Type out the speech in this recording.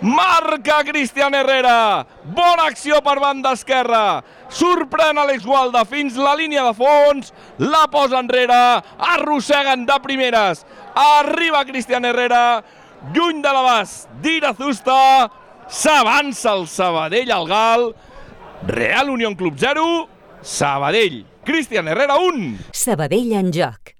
Marca Cristian Herrera. Bona acció per banda esquerra. Sorprèn Àlex Gualda fins la línia de fons. La posa enrere. Arrosseguen de primeres. Arriba Cristian Herrera. Lluny de l'abast d'Irazusta. S'avança el Sabadell al Gal. Real Unión Club 0. Sabadell. Cristian Herrera 1. Sabadell en joc.